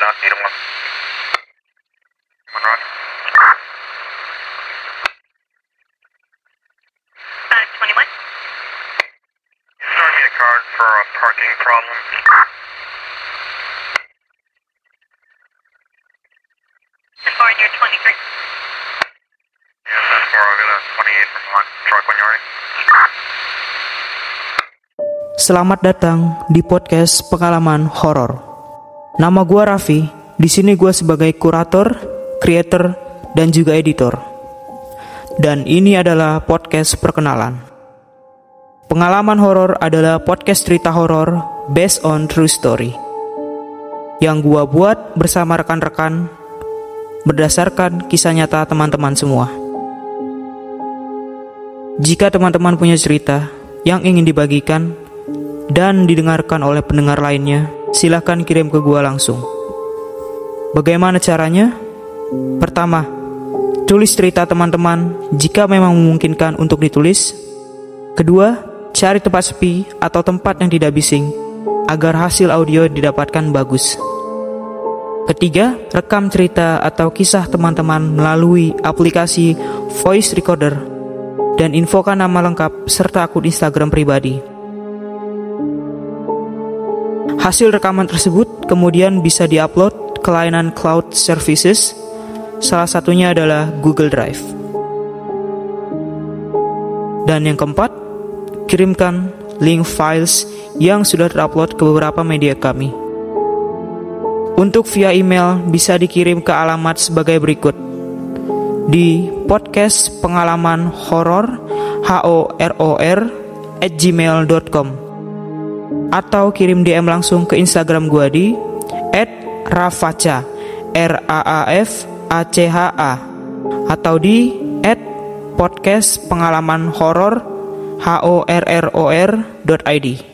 Doc, Needham 1. One Roger. 521. Sorry, me a card for a parking problem. And Barnyard 23. Yes, that's four. I'll get a 28 from one truck when you're ready. Selamat datang di podcast pengalaman horor. Nama gua Raffi. Di sini gua sebagai kurator, creator, dan juga editor. Dan ini adalah podcast perkenalan. Pengalaman horor adalah podcast cerita horor based on true story. Yang gua buat bersama rekan-rekan berdasarkan kisah nyata teman-teman semua. Jika teman-teman punya cerita yang ingin dibagikan dan didengarkan oleh pendengar lainnya, silahkan kirim ke gua langsung. Bagaimana caranya? Pertama, tulis cerita teman-teman jika memang memungkinkan untuk ditulis. Kedua, cari tempat sepi atau tempat yang tidak bising agar hasil audio didapatkan bagus. Ketiga, rekam cerita atau kisah teman-teman melalui aplikasi voice recorder dan infokan nama lengkap serta akun Instagram pribadi. Hasil rekaman tersebut kemudian bisa diupload ke layanan cloud services, salah satunya adalah Google Drive. Dan yang keempat, kirimkan link files yang sudah terupload ke beberapa media kami. Untuk via email bisa dikirim ke alamat sebagai berikut di podcast pengalaman horor h o r o r at gmail.com atau kirim DM langsung ke Instagram gua di @rafacha r a a f a c h a atau di podcast h o r r o r id